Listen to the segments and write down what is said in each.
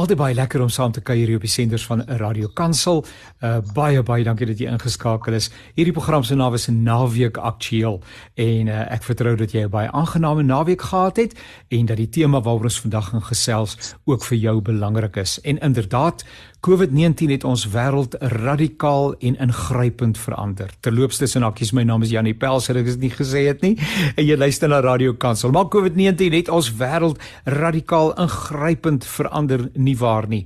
Altyd baie lekker om saam te kuier hier op die senders van Radio Kansel. Uh baie baie dankie dat jy ingeskakel is. Hierdie program se naam is Naweek Aktueel en uh, ek vertrou dat jy 'n baie aangename naweek gehad het en dat die tema waaroor ons vandag gaan gesels ook vir jou belangrik is. En inderdaad, COVID-19 het ons wêreld radikaal en ingrypend verander. Terloops tussen hakkies, my naam is Janie Pels, ek het dit nie gesê het nie. En jy luister na Radio Kansel. Maar COVID-19 het ons wêreld radikaal ingrypend verander nie waar nie.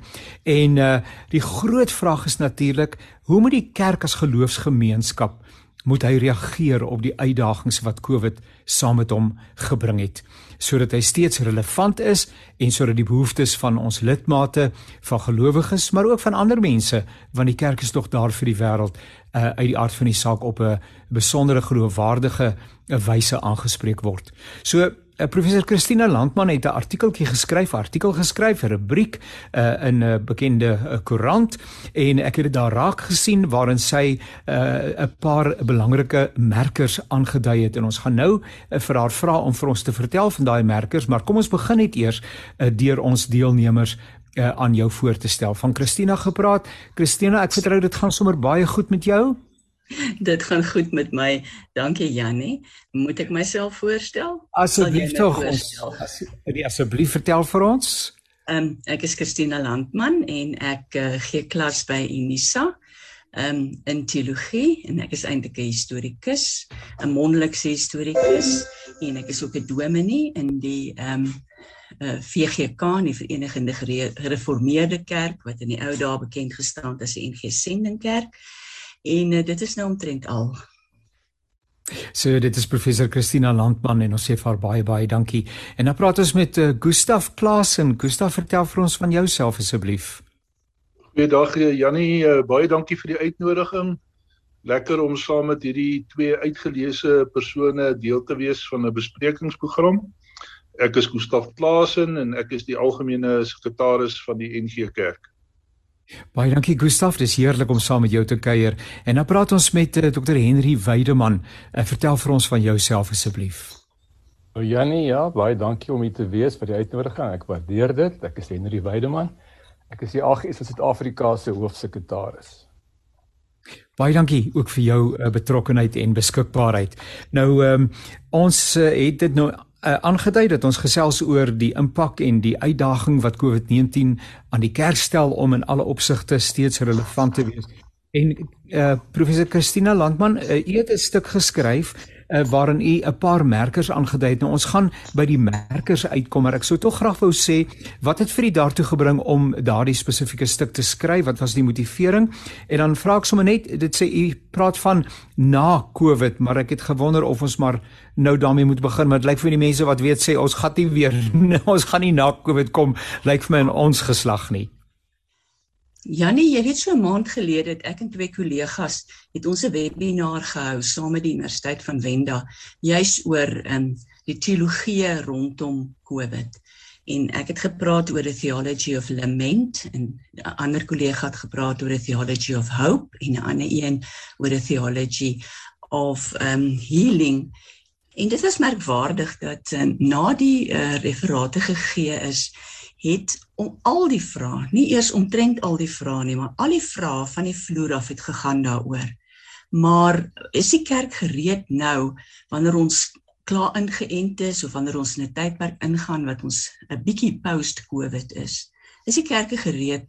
En uh die groot vraag is natuurlik, hoe moet die kerk as geloofsgemeenskap moet hy reageer op die uitdagings wat COVID saam met hom gebring het sodat hy steeds relevant is en sodat die behoeftes van ons lidmate van gelowiges maar ook van ander mense want die kerk is tog daar vir die wêreld uh, uit die aard van die saak op 'n besondere geloofwaardige wyse aangespreek word. So professor Christina Landman het 'n artikeltjie geskryf, artikel geskryf, 'n rubriek uh, in 'n uh, bekende uh, koerant en ek het dit daar raak gesien waarin sy 'n uh, paar belangrike merkers aangedui het en ons gaan nou uh, vir haar vra om vir ons te vertel van daai merkers, maar kom ons begin net eers uh, deur ons deelnemers uh, aan jou voor te stel. Van Christina gepraat. Christina, ek vertrou dit gaan sommer baie goed met jou. Dit gaan goed met my. Dankie Jannie. Moet ek myself voorstel? Asseblief tog ons. Asseblief vertel vir ons. Ehm um, ek is Christina Landman en ek uh, gee klas by Unisa. Ehm um, in teologie en ek is eintlik 'n historikus, 'n mondelikse historikus en ek is ook 'n dominee in die ehm um, uh, VGK, die Verenigde Gereformeerde Kerk wat in die ou dae bekend gestaan het as die NG Sendingkerk. En uh, dit is nou omtrent al. So dit is professor Christina Landman en ons sê vir haar baie baie dankie. En dan praat ons met uh, Gustaf Klaasen. Gustaf, vertel vir ons van jouself asseblief. Goeiedag eh, Jannie, uh, baie dankie vir die uitnodiging. Lekker om saam met hierdie twee uitgeleese persone deel te wees van 'n besprekingsprogram. Ek is Gustaf Klaasen en ek is die algemene sekretaris van die NG Kerk. Baie dankie Gustaf, dis heerlik om saam met jou te kuier. En dan praat ons met uh, eh, Dr Henry Weideman. Uh, vertel vir ons van jouself asseblief. O Jannie, ja, baie dankie om hier te wees vir die uitnodiging. Ek waardeer dit. Ek is Henry Weideman. Ek is die AGS van Suid-Afrika se hoofsekretaris. Baie dankie ook vir jou uh, betrokkenheid en beskikbaarheid. Nou ehm um, ons uh, het dit nou uh, aangedui dat ons gesels oor die impak en die uitdaging wat COVID-19 aan die kerk stel om in alle opsigte steeds relevant te wees. En uh, professor Christina Landman, uh, u het 'n stuk geskryf uh, waarin u 'n paar merkers aangedui het. Nou ons gaan by die merkers uitkom, maar ek sou tog graag wou sê wat het vir u daartoe gebring om daardie spesifieke stuk te skryf? Wat was die motivering? En dan vra ek sommer net, dit sê u praat van na Covid, maar ek het gewonder of ons maar nou daarmee moet begin, maar dit lyk vir die mense wat weet sê ons gaan nie weer ons gaan nie na Covid kom, lyk vir my in ons geslag nie. Jannie, jy weet so 'n maand gelede het ek en twee kollegas het ons 'n webinar gehou saam met die Universiteit van Wenda juis oor um, die teologie rondom COVID. En ek het gepraat oor the theology of lament en 'n ander kollega het gepraat oor the theology of hope en 'n ander een oor the theology of um healing. En dit is merkwaardig dat uh, na die uh, referate gegee is, het om al die vrae, nie eers omtrent al die vrae nie, maar al die vrae van die vloer af het gegaan daaroor. Maar is die kerk gereed nou wanneer ons klaar ingeënt is of wanneer ons in 'n tydperk ingaan wat ons 'n bietjie post-COVID is? Is die kerke gereed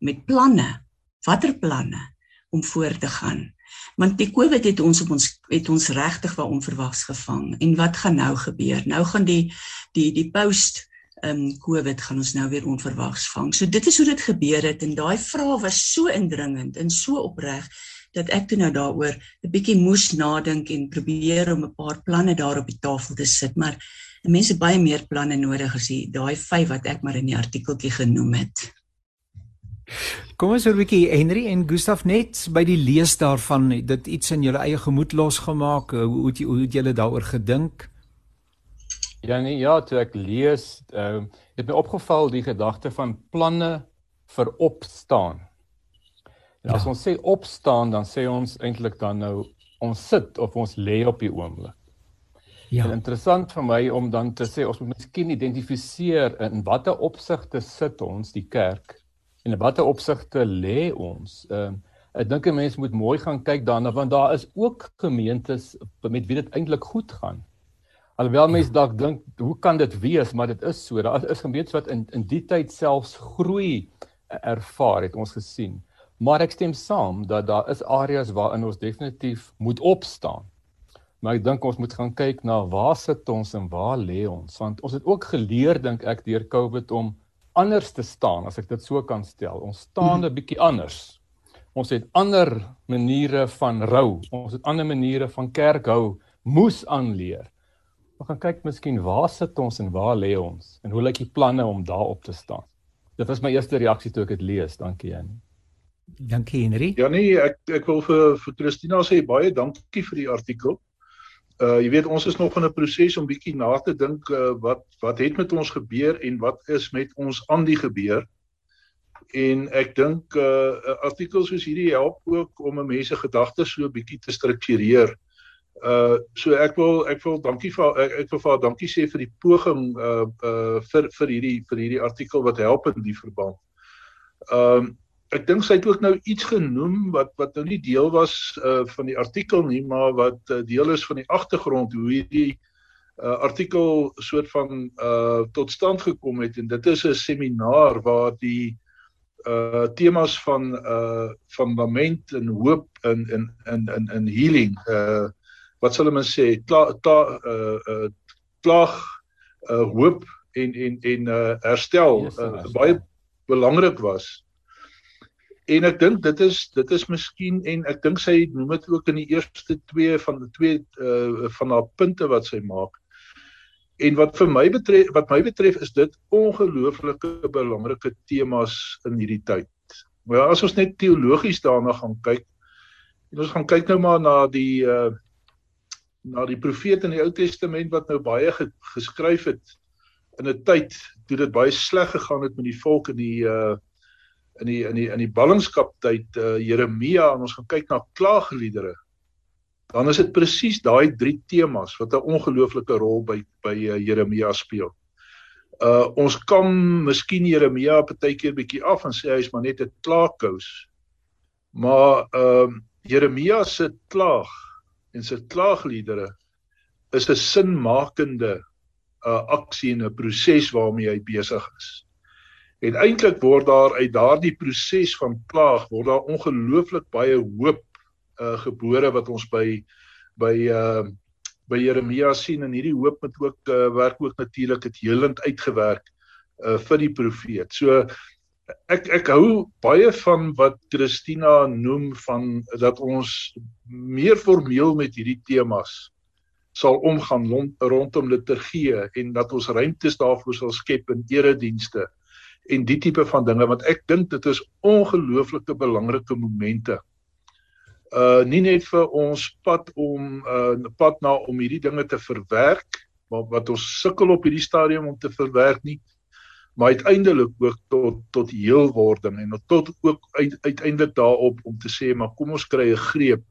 met planne? Watter planne om voor te gaan? Want die COVID het ons op ons het ons regtig waar onverwags gevang. En wat gaan nou gebeur? Nou gaan die die die post ehm um, COVID gaan ons nou weer onverwags vang. So dit is hoe dit gebeur het en daai vraag was so indringend en so opreg dat ek toe nou daaroor 'n bietjie moes nadink en probeer om 'n paar planne daar op die tafel te sit, maar mense baie meer planne nodig as die daai vyf wat ek maar in die artikeltjie genoem het. Kom ons hoor 'n bietjie Henry en Gustaf net by die lees daarvan dit iets in julle eie gemoed losgemaak. Hoe het jy hoe het julle daaroor gedink? Ja nee, ja, toe ek lees, ehm uh, het my opgeval die gedagte van planne vir opstaan. En as ja. ons sê opstaan, dan sê ons eintlik dan nou ons sit of ons lê op die oomblik. Ja. En interessant vir my om dan te sê ons moet miskien identifiseer in watter opsigte sit ons die kerk en in watter opsigte lê ons. Ehm uh, ek dink 'n mens moet mooi gaan kyk daarna want daar is ook gemeentes met wie dit eintlik goed gaan. Alhoewel mense dalk dink hoe kan dit wees, maar dit is so. Daar is gemeentes wat in in die tyd selfs groei ervaar het ons gesien. Maar ek stem saam dat daar is areas waarin ons definitief moet opstaan. Maar ek dink ons moet gaan kyk na waar sit ons en waar lê ons want ons het ook geleer dink ek deur Covid om anders te staan as ek dit so kan stel. Ons staan 'n bietjie anders. Ons het ander maniere van rou. Ons het ander maniere van kerk hou moes aanleer. Ons gaan kyk miskien waar sit ons en waar lê ons en hoe lyk die planne om daarop te staan. Dit was my eerste reaksie toe ek dit lees. Dankie Jan. Dankie Henry. Ja nee, ek ek wil vir vir Christina sê baie dankie vir die artikel. Uh jy weet ons is nog in 'n proses om bietjie na te dink uh, wat wat het met ons gebeur en wat is met ons aan die gebeur. En ek dink uh artikels soos hierdie help ook om mense gedagtes so bietjie te struktureer. Uh so ek wil ek wil dankie vir ek, ek wil vir dankie sê vir die poging uh uh vir vir hierdie vir hierdie artikel wat help in die verband. Ehm um, ek dink sy het ook nou iets genoem wat wat nou nie deel was uh van die artikel nie, maar wat uh, deel is van die agtergrond hoe hierdie uh artikel soort van uh tot stand gekom het en dit is 'n seminaar waar die uh temas van uh fundament en hoop in in in in in healing uh wat sal mense sê kla ta uh uh klag uh hoop en en en uh herstel uh, baie belangrik was en ek dink dit is dit is miskien en ek dink sy noem dit ook in die eerste twee van die twee uh van haar punte wat sy maak. En wat vir my betref wat my betref is dit ongelooflike belangrike temas in hierdie tyd. Maar ja, as ons net teologies daarna gaan kyk en ons gaan kyk nou maar na die uh na die profete in die Ou Testament wat nou baie ge, geskryf het in 'n tyd toe dit baie sleg gegaan het met die volk in die uh in die in die in die ballingskap tyd uh, Jeremia en ons gaan kyk na klaagliedere dan is dit presies daai drie temas wat 'n ongelooflike rol by by uh, Jeremia speel. Uh ons kan miskien Jeremia partykeer bietjie af en sê hy's maar net 'n klaagkous. Maar ehm uh, Jeremia se klaag en sy klaagliedere is 'n sinmakende uh aksie en 'n proses waarmee hy besig is. En eintlik word daar uit daardie proses van plaag word daar ongelooflik baie hoop uh gebore wat ons by by uh by Jeremia sien en hierdie hoop moet ook uh, werk ook natuurlik het helend uitgewerk uh vir die profeet. So ek ek hou baie van wat Christina noem van dat ons meer formeel met hierdie temas sal omgaan rondom liturgie en dat ons ruimtes daarvoor sal skep in eredienste en die tipe van dinge want ek dink dit is ongelooflike belangrike momente. Uh nie net vir ons pad om uh pad na om hierdie dinge te verwerk wat wat ons sukkel op hierdie stadium om te verwerk nie maar uiteindelik ook tot tot heelwording en tot ook uit, uiteindelik daarop om te sê maar kom ons kry 'n greep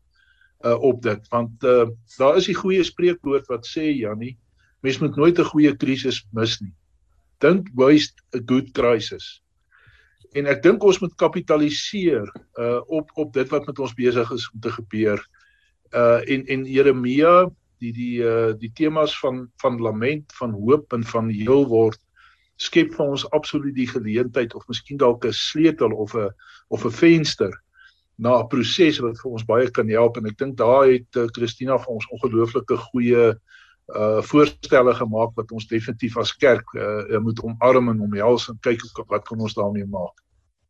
uh op dit want uh daar is die goeie spreekwoord wat sê Jannie mens moet nooit 'n goeie krisis mis nie dink waste a good crisis. En ek dink ons moet kapitaliseer uh op op dit wat met ons besig is om te gebeur. Uh en en Jeremia die die uh die temas van van lament, van hoop en van heel word skep vir ons absoluut die geleentheid of miskien dalk 'n sleutel of 'n of 'n venster na 'n proses wat vir ons baie kan help en ek dink daar het uh, Christina vir ons ongelooflike goeie uh voorstelle gemaak wat ons definitief as kerk uh moet omarm en omhels en kyk wat kan ons daarmee maak.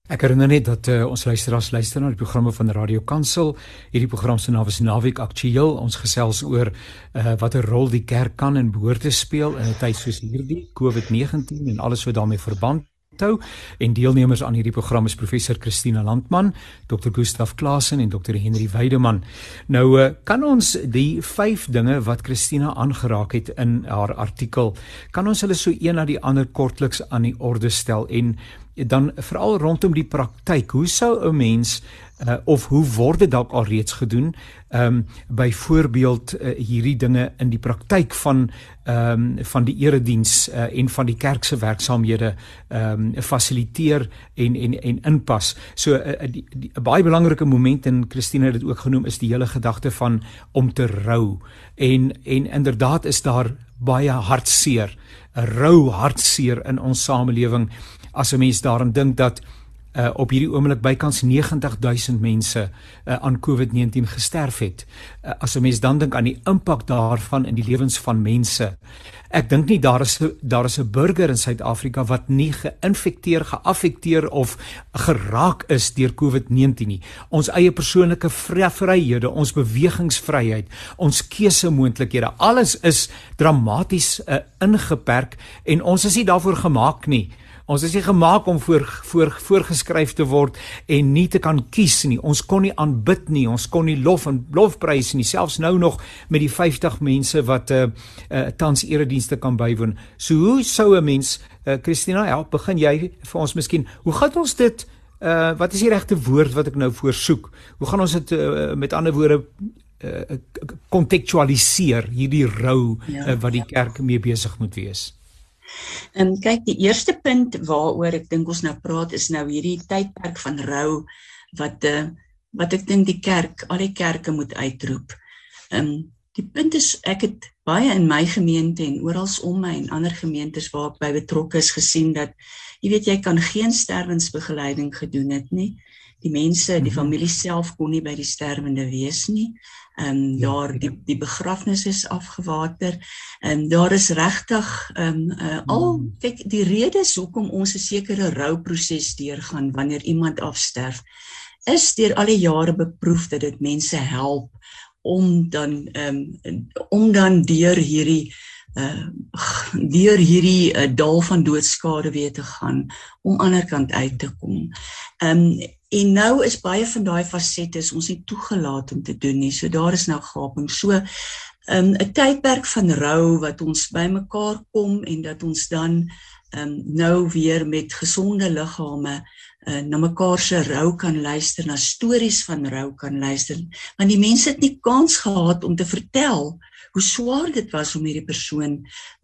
Ek herinner net dat uh, ons luisteraars luister na die programme van Radio Kansel. Hierdie program se naam is Naweek Aktueel. Ons gesels oor uh watter rol die kerk kan en behoort te speel in 'n tyd soos hierdie, COVID-19 en alles wat daarmee verband hou en deelnemers aan hierdie program is professor Christina Landman, Dr. Gustaf Klasen en Dr. Henry Weideman. Nou eh, kan ons die 5 dinge wat Christina aangeraak het in haar artikel, kan ons hulle so een na die ander kortliks aan die orde stel en dan veral rondom die praktyk. Hoe sou 'n mens uh, of hoe word dit dalk al reeds gedoen? Ehm um, byvoorbeeld uh, hierdie dinge in die praktyk van ehm um, van die erediens uh, en van die kerk se werksaamhede ehm um, fasiliteer en en en inpas. So 'n uh, baie belangrike moment en Christine het dit ook genoem is die hele gedagte van om te rou. En en inderdaad is daar baie hartseer, 'n rou hartseer in ons samelewing as 'n mens daaraan dink dat uh, op hierdie oomblik bykans 90000 mense uh, aan COVID-19 gesterf het. Uh, as 'n mens dan dink aan die impak daarvan in die lewens van mense. Ek dink nie daar is daar is 'n burger in Suid-Afrika wat nie geïnfekteer, geaffekteer of geraak is deur COVID-19 nie. Ons eie persoonlike vryhede, ons bewegingsvryheid, ons keusemoontlikhede, alles is dramaties uh, ingeperk en ons is nie daarvoor gemaak nie. Ons is nie gemaak om voor voor voorgeskryf te word en nie te kan kies nie. Ons kon nie aanbid nie. Ons kon nie lof en lofprys nie. Selfs nou nog met die 50 mense wat 'n uh, uh, tans eredienste kan bywoon. So hoe sou 'n mens uh, Christina help? Begin jy vir ons miskien. Hoe gaan ons dit uh wat is die regte woord wat ek nou voorsoek? Hoe gaan ons dit uh, met ander woorde kontekstualiseer uh, hierdie rou ja, uh, wat die kerk mee besig moet wees? Ehm, kyk, die eerste punt waaroor ek dink ons nou praat is nou hierdie tydperk van rou wat uh, wat ek dink die kerk, al die kerke moet uitroep. Ehm um, die punt is ek het baie in my gemeente en oral om my en ander gemeentes waar ek by betrokke is gesien dat jy weet jy kan geen sterwensbegeleiding gedoen het nie. Die mense, die mhm. familie self kon nie by die sterwende wees nie. Ehm um, daar die die begrafnis is afgewater. Ehm um, daar is regtig ehm um, uh, al hmm. kyk die redes hoekom ons 'n sekere rouproses deurgaan wanneer iemand afsterf is deur al die jare beproef dat dit mense help om dan ehm um, om dan deur hierdie uh deur hierdie uh, dal van doodskade weer te gaan om ander kant uit te kom. Ehm um, En nou is baie van daai fasette ons nie toegelaat om te doen nie. So daar is nou gaping. So um, 'n tydperk van rou wat ons bymekaar kom en dat ons dan um, nou weer met gesonde liggame uh, na mekaar se rou kan luister, na stories van rou kan luister. Want die mense het nie kans gehad om te vertel hoe swaar dit was om hierdie persoon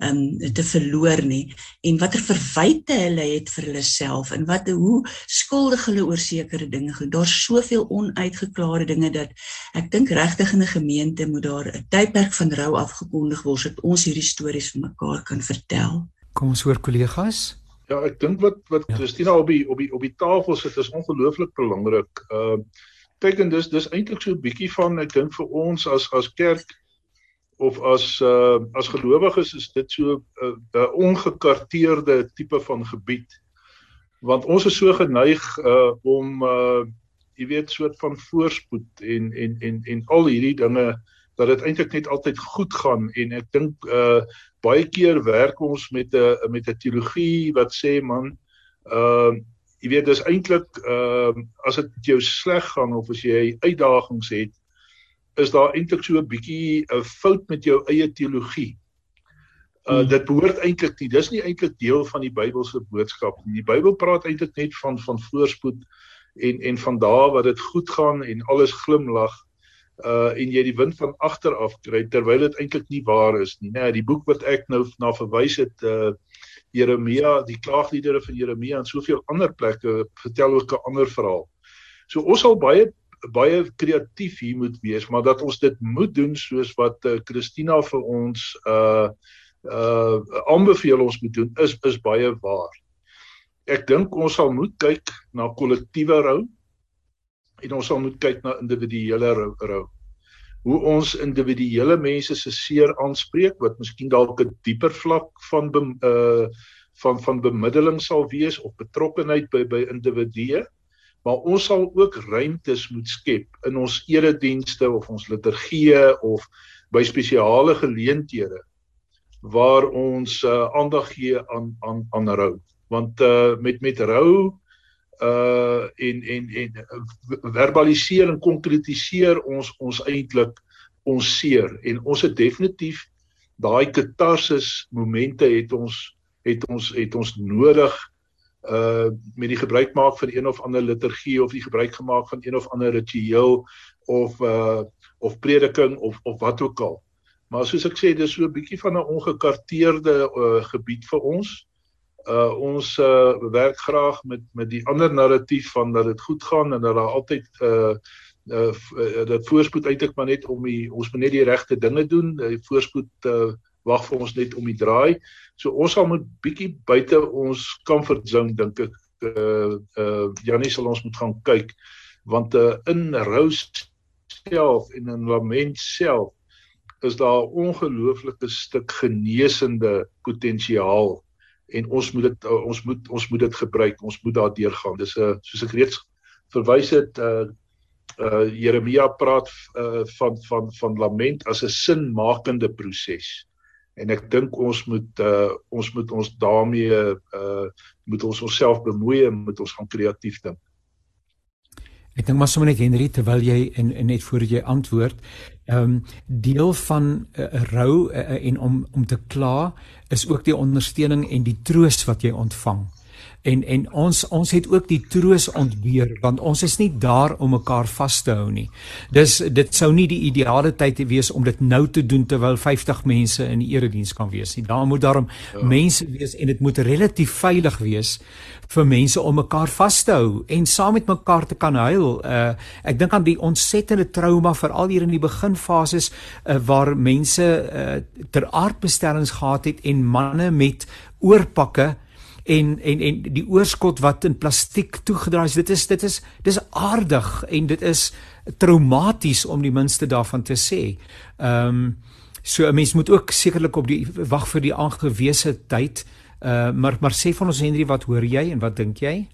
um te verloor nie en watter verwyte hulle het vir hulle self en wat hoe skuldig hulle oor sekere dinge gaan. Daar's soveel onuitgeklaarde dinge dat ek dink regtig in 'n gemeente moet daar 'n tydperk van rou afgekondig word sodat ons hierdie stories vir mekaar kan vertel. Kom ons hoor kollegas. Ja, ek dink wat wat ja. Christina op die op die op die tafel sit is ongelooflik belangrik. Uh kyk en dis dis eintlik so 'n bietjie van ek dink vir ons as as kerk of as uh, as gelowiges is dit so 'n uh, ongekarteerde tipe van gebied. Want ons is so geneig uh, om uh, jy weet soort van voorspoed en en en en al hierdie dinge dat dit eintlik net altyd goed gaan. En ek dink uh, baie keer werk ons met 'n met 'n teologie wat sê man uh, jy weet dis eintlik uh, as dit jou sleg gaan of as jy uitdagings het is daar eintlik so 'n bietjie 'n fout met jou eie teologie. Uh hmm. dit behoort eintlik nie. Dis nie eintlik deel van die Bybelse boodskap nie. Die Bybel praat eintlik net van van voorspoed en en van daar wat dit goed gaan en alles glimlag uh en jy die wind van agter af kry terwyl dit eintlik nie waar is nie. Nee, die boek wat ek nou na verwys het uh Jeremia, die klaagliedere van Jeremia en soveel ander plekke vertel ook 'n ander verhaal. So ons sal baie baie kreatief hier moet wees, maar dat ons dit moet doen soos wat uh, Christina vir ons uh uh aanbeveel ons moet doen is is baie waar. Ek dink ons sal moet kyk na kollektiewe rou en ons sal moet kyk na individuele rou. rou. Hoe ons individuele mense se seer aanspreek wat miskien dalk 'n dieper vlak van be, uh van van bemiddeling sal wees of betrokkenheid by by individue maar ons sal ook ruimtes moet skep in ons eredienste of ons liturgie of by spesiale geleenthede waar ons uh, aandag gee aan aan aan rou. Want uh, met met rou uh en en en verbaliseer en konkretiseer ons ons eintlik ons seer. En ons het definitief daai katarsis momente het ons het ons het ons nodig uh met die gebruik maak van een of ander liturgie of die gebruik gemaak van een of ander ritueel of uh of prediking of of wat ook al. Maar soos ek sê, dis so 'n bietjie van 'n ongekarteerde uh, gebied vir ons. Uh ons uh werk graag met met die ander narratief van dat dit goed gaan en dat daar altyd uh uh, uh dat voorspoed eintlik maar net om die ons moet net die regte dinge doen. Die voorspoed uh wag vir ons net om die draai. So ons sal moet bietjie buite ons comfort zone dink ek uh uh Janie sal ons moet gaan kyk want uh in rou self en in lament self is daar ongelooflike stuk genesende potensiaal en ons moet dit uh, ons moet ons moet dit gebruik ons moet daardeur gaan dis 'n uh, soos ek reeds verwys het uh uh Jeremia praat uh van van van lament as 'n sinmakende proses. En ek dink ons moet uh ons moet ons daarmee uh moet ons onsself bemoei en moet ons gaan kreatief dink. Ek dink maar sommer net Henry terwyl jy en, en net voordat jy antwoord, ehm um, deel van 'n uh, rou uh, en om om te kla is ook die ondersteuning en die troos wat jy ontvang en en ons ons het ook die troos ontbeer want ons is nie daar om mekaar vas te hou nie. Dis dit sou nie die ideale tyd wees om dit nou te doen terwyl 50 mense in die erediens kan wees nie. Daar moet daarom ja. mense wees en dit moet relatief veilig wees vir mense om mekaar vas te hou en saam met mekaar te kan huil. Uh ek dink aan die ontsettende trauma veral hier in die beginfases uh, waar mense uh, ter aardbestellings gehad het en manne met oorpakke en en en die oorskot wat in plastiek toegedraai is dit is dit is dis aardig en dit is traumaties om die minste daarvan te sê. Ehm um, so 'n mens moet ook sekerlik op die wag vir die aangewese tyd. Uh maar maar sê van ons Henry wat hoor jy en wat dink jy?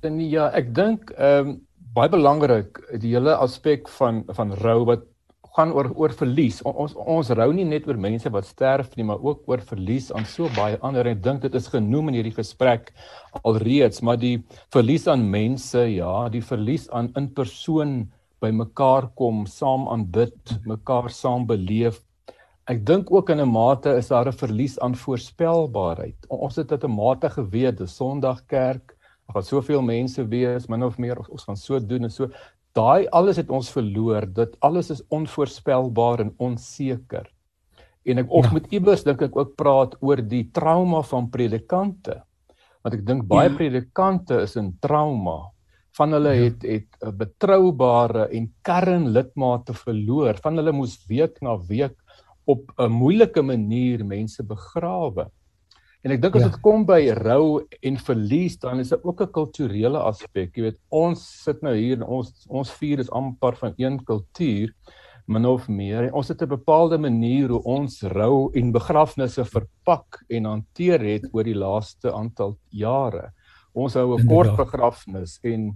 En ja, ek dink ehm um, baie belangrik die hele aspek van van rou wat gaan oor oor verlies. Ons ons rou nie net oor mense wat sterf nie, maar ook oor verlies aan so baie ander. Ek dink dit is genoem in hierdie gesprek alreeds, maar die verlies aan mense, ja, die verlies aan in persoon by mekaar kom, saam aanbid, mekaar saam beleef. Ek dink ook in 'n mate is daar 'n verlies aan voorspelbaarheid. Ons het dit 'n mate geweet, die Sondagkerk, daar gaan soveel mense wees, min of meer ons gaan so doen en so daai alles het ons verloor dit alles is onvoorspelbaar en onseker en ek of ja. met iewers dink ek ook praat oor die trauma van predikante want ek dink baie ja. predikante is in trauma van hulle ja. het het 'n betroubare en kernlidmate verloor van hulle moes week na week op 'n moeilike manier mense begrawe En ek dink as ja. dit kom by rou en verlies, dan is dit ook 'n kulturele aspek. Jy weet, ons sit nou hier en ons ons vier is amper van een kultuur, min of meer. Ons het 'n bepaalde manier hoe ons rou en begrafnisse verpak en hanteer het oor die laaste aantal jare. Ons hou 'n kort begrafnis en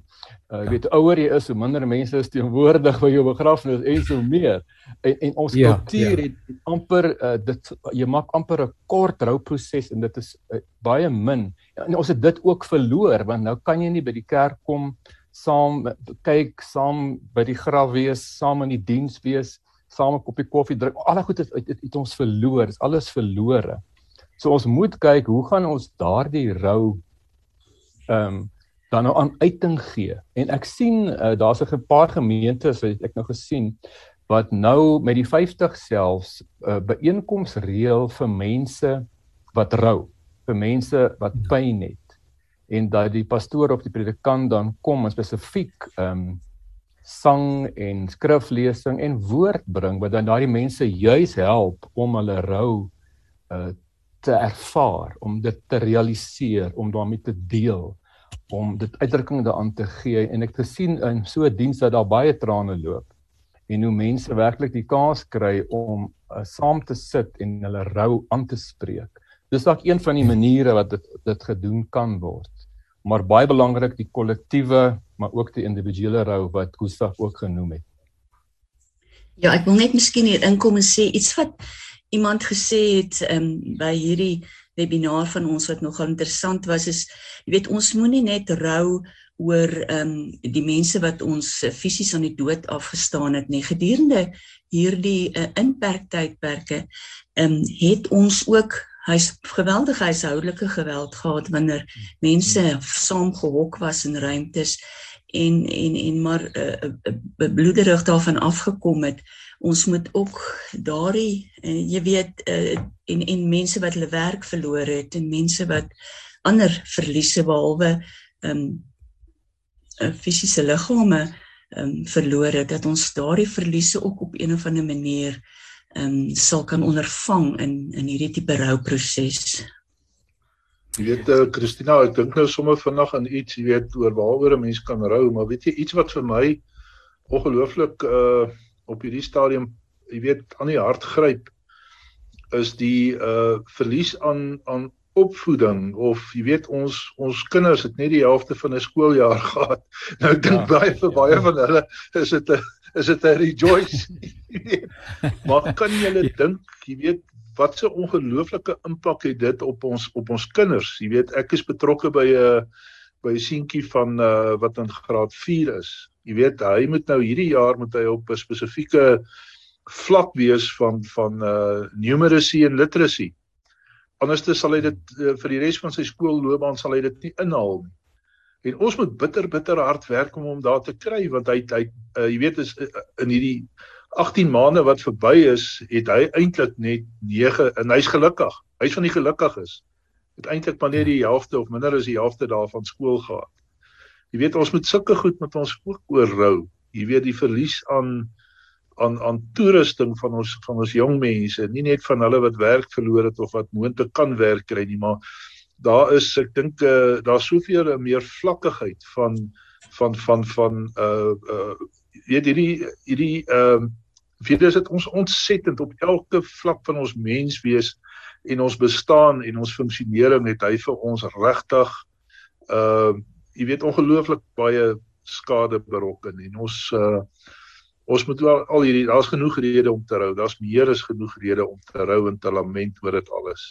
uh, jy weet ouer jy is, hoe minder mense is teenwoordig by jou begrafnis en so meer. En, en ons ja, kultuur ja. het amper uh, dit jy maak amper 'n kort rouproses en dit is uh, baie min. En ons het dit ook verloor want nou kan jy nie by die kerk kom saam kyk saam by die graf wees, saam in die diens wees, saam 'n koppie koffie drink. Al daai goed het, het, het, het ons verloor. Is alles verlore. So ons moet kyk hoe gaan ons daardie rou ehm um, dan nou aan uiting gee. En ek sien uh, daar's 'n paar gemeentes wat ek nou gesien wat nou met die 50 selfs 'n uh, eh, byeenkoms reël vir mense wat rou, vir mense wat pyn het. En dat die pastoor of die predikant dan kom en spesifiek ehm um, sang en skriflesing en woord bring wat dan daardie mense juis help om hulle rou uh, te ervaar, om dit te realiseer, om daarmee te deel, om dit uitdrukking daaraan te gee en ek het gesien in so 'n diens dat daar baie trane loop en hoe mense werklik die kans kry om uh, saam te sit en hulle rou aan te spreek. Dis dalk een van die maniere wat dit dit gedoen kan word. Maar baie belangrik die kollektiewe, maar ook die individuele rou wat Gustav ook genoem het. Ja, ek wil net miskien hier inkom en sê iets wat iemand gesê het um, by hierdie webinar van ons wat nogal interessant was is jy weet ons moenie net rou oor ehm um, die mense wat ons uh, fisies aan die dood afgestaan het nie gedurende hierdie uh, inperktydperke ehm um, het ons ook hy's geweldige huishoudelike geweld gehad wanneer mense saam gehok was in ruimtes en en en maar 'n uh, uh, bloederig daarvan afgekom het. Ons moet ook daardie uh, jy weet uh, en en mense wat hulle werk verloor het en mense wat ander verliese behalwe ehm um, fisiese liggame ehm um, verloor het dat ons daardie verliese ook op een of ander manier ehm um, sal kan ondervang in in hierdie tipe rouproses. Jy weet uh, Christina, ek dink nou sommer vinnig aan iets, jy weet oor waaroor 'n mens kan rou, maar weet jy iets wat vir my ongelooflik uh op hierdie stadium, jy weet, aan die hart gryp is die uh verlies aan aan opvoeding of jy weet ons ons kinders het net die helfte van 'n skooljaar gehad. Nou ek dink ja, baie vir ja. baie van hulle is dit 'n is dit 'n rejoice. maar kan jy hulle ja. dink, jy weet wat 'n ongelooflike impak het dit op ons op ons kinders. Jy weet ek is betrokke by 'n by 'n seentjie van uh, wat in graad 4 is. Jy weet hy moet nou hierdie jaar moet hy op 'n spesifieke vlak wees van van uh numeracy en literacy anderste sal hy dit uh, vir die res van sy skoolloopbaan sal hy dit nie inhaal nie. En ons moet bitter bitter hard werk om hom daar te kry want hy hy uh, jy weet is uh, in hierdie 18 maande wat verby is, het hy eintlik net 9 en hy's gelukkig. Hy's van die gelukkiges. Het eintlik maar net die helfte of minder as die helfte daarvan skool gehad. Jy weet ons moet sulke goed met ons ook oorrou. Jy weet die verlies aan aan aan toerusting van ons van ons jong mense, nie net van hulle wat werk verloor het of wat moontlik kan werk kry nie, maar daar is ek dink uh, daar soveel meer vlakkigheid van van van van uh uh weet hierdie hierdie ehm uh, jy dit ons ontsettend op elke vlak van ons menswees en ons bestaan en ons funksionering het hy vir ons regtig uh jy weet ongelooflik baie skade berokken en ons uh ons moet wel al hierdie daar's genoeg redes om te rou. Daar's meer as genoeg redes om te rou en te lament oor dit alles.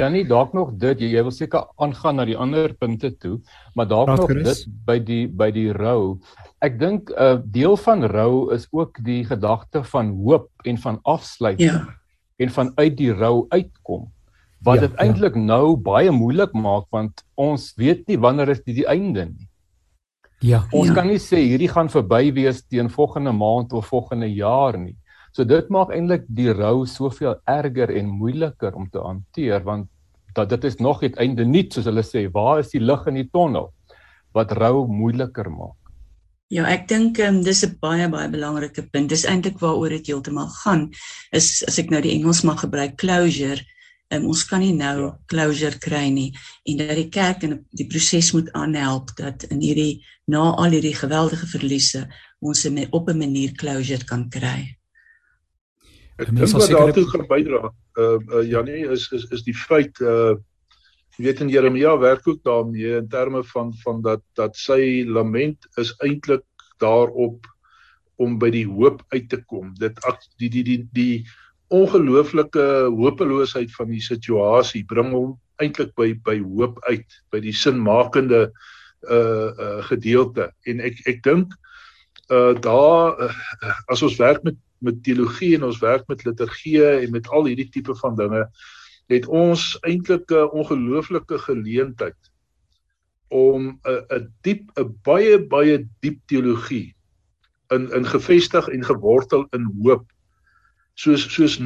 Ja nee, dalk nog dit jy, jy wil seker aangaan na die ander punte toe, maar dalk nog Chris. dit by die by die rou. Ek dink 'n uh, deel van rou is ook die gedagte van hoop en van afsluiting ja. en van uit die rou uitkom. Wat ja, dit eintlik ja. nou baie moeilik maak want ons weet nie wanneer is die, die einde nie. Ja. Ons ja. kan nie sê hierdie gaan verby wees teen volgende maand of volgende jaar nie. So dit maak eintlik die rou soveel erger en moeiliker om te hanteer want dat dit is nog nie einde nie soos hulle sê waar is die lig in die tonnel wat rou moeiliker maak. Ja, ek dink um, dis 'n baie baie belangrike punt. Dis eintlik waaroor dit heeltemal gaan. Is as ek nou die Engels mag gebruik closure um, ons kan nie nou ja. closure kry nie en dat die kerk en die proses moet aanhelp dat in hierdie na al hierdie geweldige verliese ons in op 'n manier closure kan kry. Ek dink wat daartoe gaan bydra, uh, uh Janie is is is die feit uh jy weet in Jeremia werk ook daarmee in terme van van dat dat sy lament is eintlik daarop om by die hoop uit te kom. Dit die die die die ongelooflike hopeloosheid van die situasie bring hom eintlik by by hoop uit by die sinmakende uh uh gedeelte. En ek ek dink uh daar uh, as ons werk met met teologie en ons werk met liturgie en met al hierdie tipe van dinge het ons eintlik 'n ongelooflike geleentheid om 'n 'n diep 'n baie baie diep teologie in in gevestig en gewortel in hoop soos soos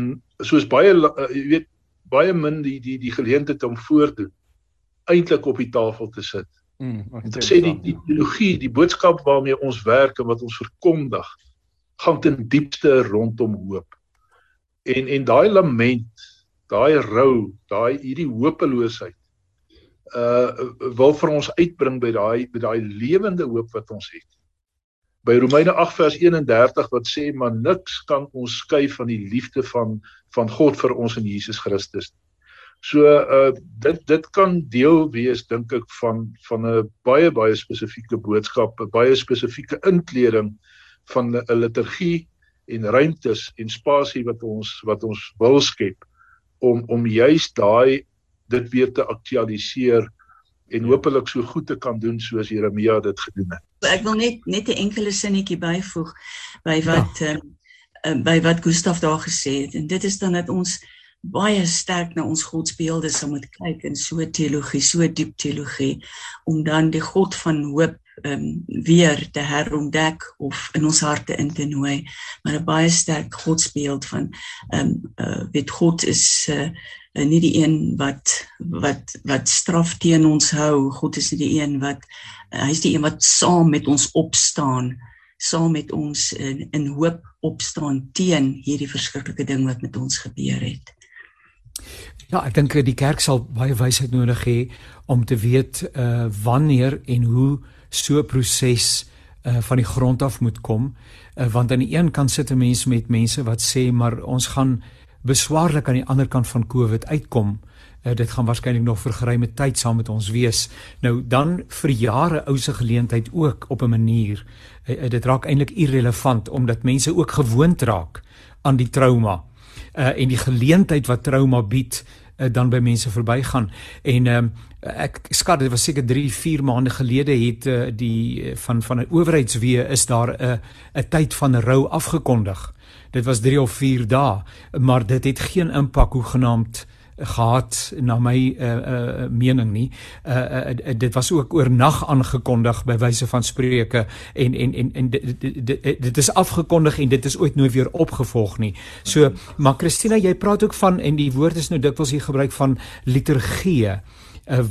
soos baie uh, jy weet baie min die die die geleentheid om voordoen eintlik op die tafel te sit. Mm, te sê die die teologie, die boodskap waarmee ons werk en wat ons verkondig, gaan ten diepste rondom hoop. En en daai lament, daai rou, daai hierdie hopeloosheid uh wil vir ons uitbring by daai by daai lewende hoop wat ons het by Romeine 8 vers 31 wat sê maar niks kan ons skei van die liefde van van God vir ons in Jesus Christus. So uh dit dit kan deel wees dink ek van van 'n baie baie spesifieke boodskap, 'n baie spesifieke inkleding van 'n liturgie en ruimtes en spasie wat ons wat ons wil skep om om juist daai dit weer te aktualiseer en hopelik so goed te kan doen soos Jeremia dit gedoen het. Ek wil net net 'n enkele sinnetjie byvoeg by wat ja. um, by wat Gustaf daar gesê het en dit is dan dat ons baie sterk na ons godsbeelde sal moet kyk in so teologie, so diep teologie om dan die God van hoop ehm um, weer te herontdek of in ons harte in te nooi. Maar 'n baie sterk godsbeeld van ehm um, uh, weet God is uh, nie die een wat wat wat straf teen ons hou. God is nie die een wat uh, hy is die een wat saam met ons opstaan saam met ons in in hoop opstaan teen hierdie verskriklike ding wat met ons gebeur het. Ja, ek dink die kerk sal baie wysheid nodig hê om te weet uh wanneer en hoe so 'n proses uh van die grond af moet kom. Uh, want aan die een kant sit 'n mens met mense wat sê maar ons gaan beswaarlik aan die ander kant van Covid uitkom. Uh, dit gaan waarskynlik nog vir geruime tyd saam met ons wees. Nou dan vir jare ou se geleentheid ook op 'n manier. Uh, uh, dit raak eintlik irrelevant omdat mense ook gewoond raak aan die trauma uh, en die geleentheid wat trauma bied uh, dan by mense verbygaan en um, ek skat dit was seker 3 4 maande gelede het uh, die van van 'n owerheidswee is daar 'n uh, 'n tyd van rou afgekondig dit was 3 of 4 dae maar dit het geen impak hoe genaamd gehad na my uh, uh, mening nie. Uh, uh, uh, dit was ook oornag aangekondig by wyse van spreuke en en en en dit, dit, dit is afgekondig en dit is ooit nooit weer opgevolg nie. So maar Christina, jy praat ook van en die woord is nou dikwels hier gebruik van liturgie uh,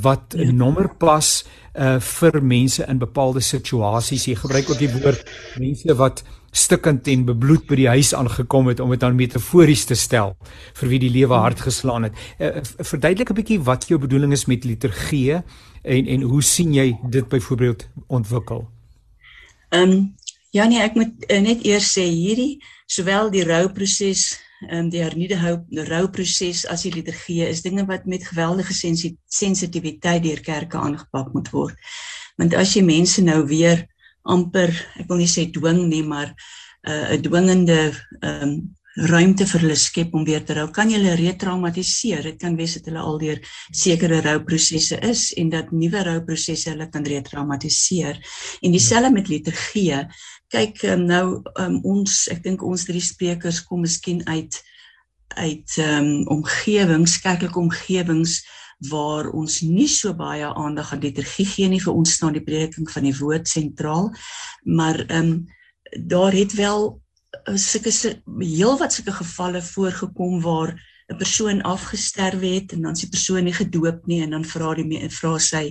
wat ja. nommer pas uh, vir mense in bepaalde situasies. Jy gebruik ook die woord mense wat stikkend en bebloed by die huis aangekom het om dit dan metafories te stel vir wie die lewe hard geslaan het. Uh, verduidelik 'n bietjie wat jou bedoeling is met liturgie en en hoe sien jy dit byvoorbeeld ontwikkel? Ehm um, ja nee, ek moet uh, net eers sê hierdie sowel die rouproses en um, die hernieude rouproses as die liturgie is dinge wat met geweldige sensitiwiteit deur kerke aangepak moet word. Want as jy mense nou weer amper ek wil nie sê dwing nie maar 'n uh, dwingende um, ruimte vir hulle skep om weer te rou. Kan jy hulle retraumatiseer? Dit kan wees dat hulle al deur sekere rouprosesse is en dat nuwe rouprosesse hulle kan retraumatiseer. En dieselfde met liturgie. Kyk um, nou um, ons ek dink ons drie sprekers kom miskien uit uit um, omgewings kerklike omgewings waar ons nie so baie aandag aan liturgie gee nie vir ons staan die prediking van die woord sentraal maar ehm um, daar het wel uh, sulke heel wat sulke gevalle voorgekom waar 'n persoon afgesterwe het en dan is die persoon nie gedoop nie en dan vra die vra sy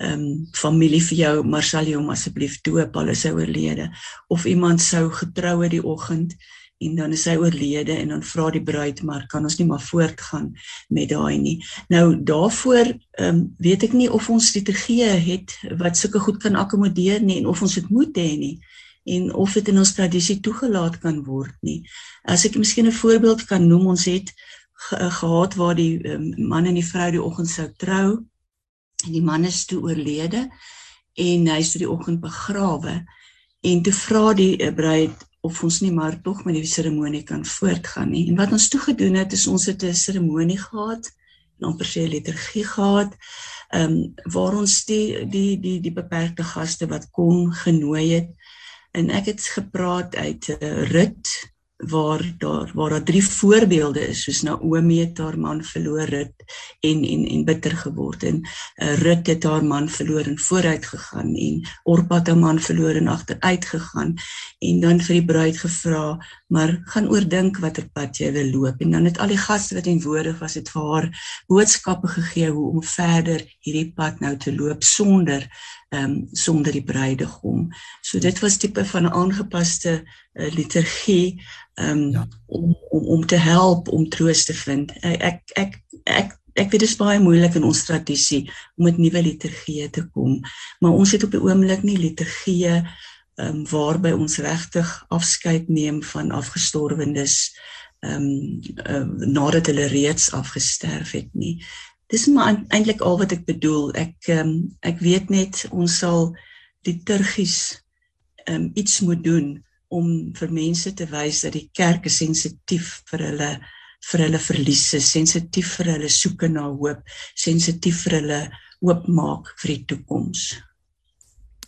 ehm um, familie vir jou maar sal jy hom asseblief doop al is hy oorlede. Of iemand sou getroue die oggend en dan is hy oorlede en dan vra die bruid maar kan ons nie maar voortgaan met daai nie. Nou daarvoor ehm um, weet ek nie of ons liturgie het wat sulke goed kan akkommodeer nie en of ons dit moet hê nie en of dit in ons tradisie toegelaat kan word nie. As ek miskien 'n voorbeeld kan noem, ons het ge gehad waar die um, man en die vrou die oggend sou trou en die man is toe oorlede en hy is toe die oggend begrawe en toe vra die uh, bruid of ons nie maar tog met die seremonie kan voortgaan nie. En wat ons toe gedoen het is ons het 'n seremonie gehad, 'n amper sê liturgie gehad, ehm um, waar ons die die die die beperkte gaste wat kon genooi het. En ek het gepraat uit 'n uh, rit waar daar waar daar drie voorbeelde is soos Naomi het haar man verloor Rut en en en bitter geword. En uh, Rut het haar man verloor en vooruit gegaan en Orpa het haar man verloor en agteruit gegaan en dan vir die bruid gevra maar gaan oordink watter pad jy wil loop. En dan het al die gaste wat teenwoordig was het vir haar boodskappe gegee hoe om verder hierdie pad nou te loop sonder ehm um, sonder die bruidegom. So dit was tipe van 'n aangepaste uh, liturgie ehm um, ja. om om om te help om troos te vind. Ek ek ek ek, ek weet dit is baie moeilik in ons tradisie om met nuwe liturgie te kom, maar ons het op die oomblik nie liturgie ehm um, waarby ons regtig afskeid neem van afgestorwenes ehm um, uh, nadat hulle reeds afgesterf het nie. Dis maar eintlik al wat ek bedoel. Ek ehm um, ek weet net ons sal liturgies ehm um, iets moet doen om vir mense te wys dat die kerk sensitief vir hulle vir hulle verliese, sensitief vir hulle soeke na hoop, sensitief vir hulle oopmaak vir die toekoms.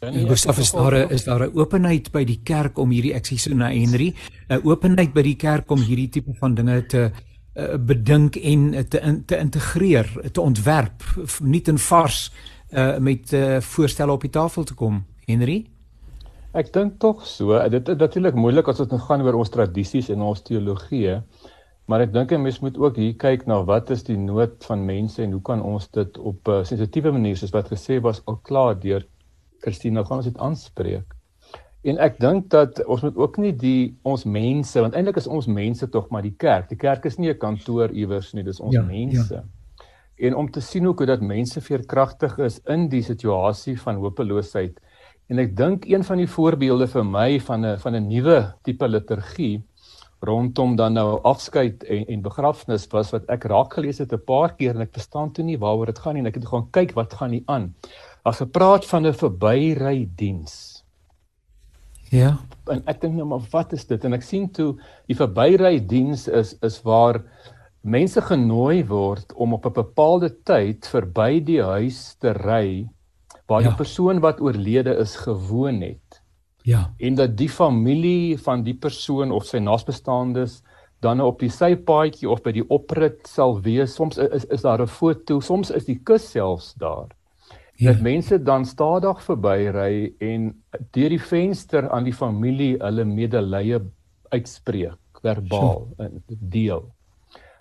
En Gustav is daar is daar 'n openheid by die kerk om hierdie ek sê so na Henry, 'n openheid by die kerk om hierdie tipe van dinge te uh, bedink en te in, te integreer, te ontwerp, nie ten vars uh, met uh, voorstelle op die tafel te kom, Henry? Ek dink tog so. Dit is natuurlik moeilik as dit gaan oor ons tradisies en ons teologie. Maar ek dink 'n mens moet ook hier kyk na wat is die nood van mense en hoe kan ons dit op 'n sensitiewe manier soos wat gesê was al klaar deur Christina gaan ons dit aanspreek. En ek dink dat ons moet ook nie die ons mense want eintlik is ons mense tog maar die kerk. Die kerk is nie 'n kantoor iewers nie, dis ons ja, mense. Ja. En om te sien hoe dat mense veerkragtig is in die situasie van hopeloosheid. En ek dink een van die voorbeelde vir my van 'n van 'n nuwe tipe liturgie rondom dan nou afskeid en en begrafnis was wat ek raak gelees het 'n paar keer en ek verstaan toe nie waaroor dit gaan nie en ek het gaan kyk wat gaan nie aan. As gepraat van 'n verbyry diens. Ja. En ek dink nou maar wat is dit? En ek sien toe die verbyry diens is is waar mense genooi word om op 'n bepaalde tyd verby die huis te ry waar ja. die persoon wat oorlede is gewoon het. Ja. En dat die familie van die persoon of sy naasbestaandes dan op die sypaadjie of by die oprit sal wees. Soms is is daar 'n foto, soms is die kus selfs daar. Ja. Dat mense dan stadig verbyry en deur die venster aan die familie hulle medelee uitspreek verbaal en deel.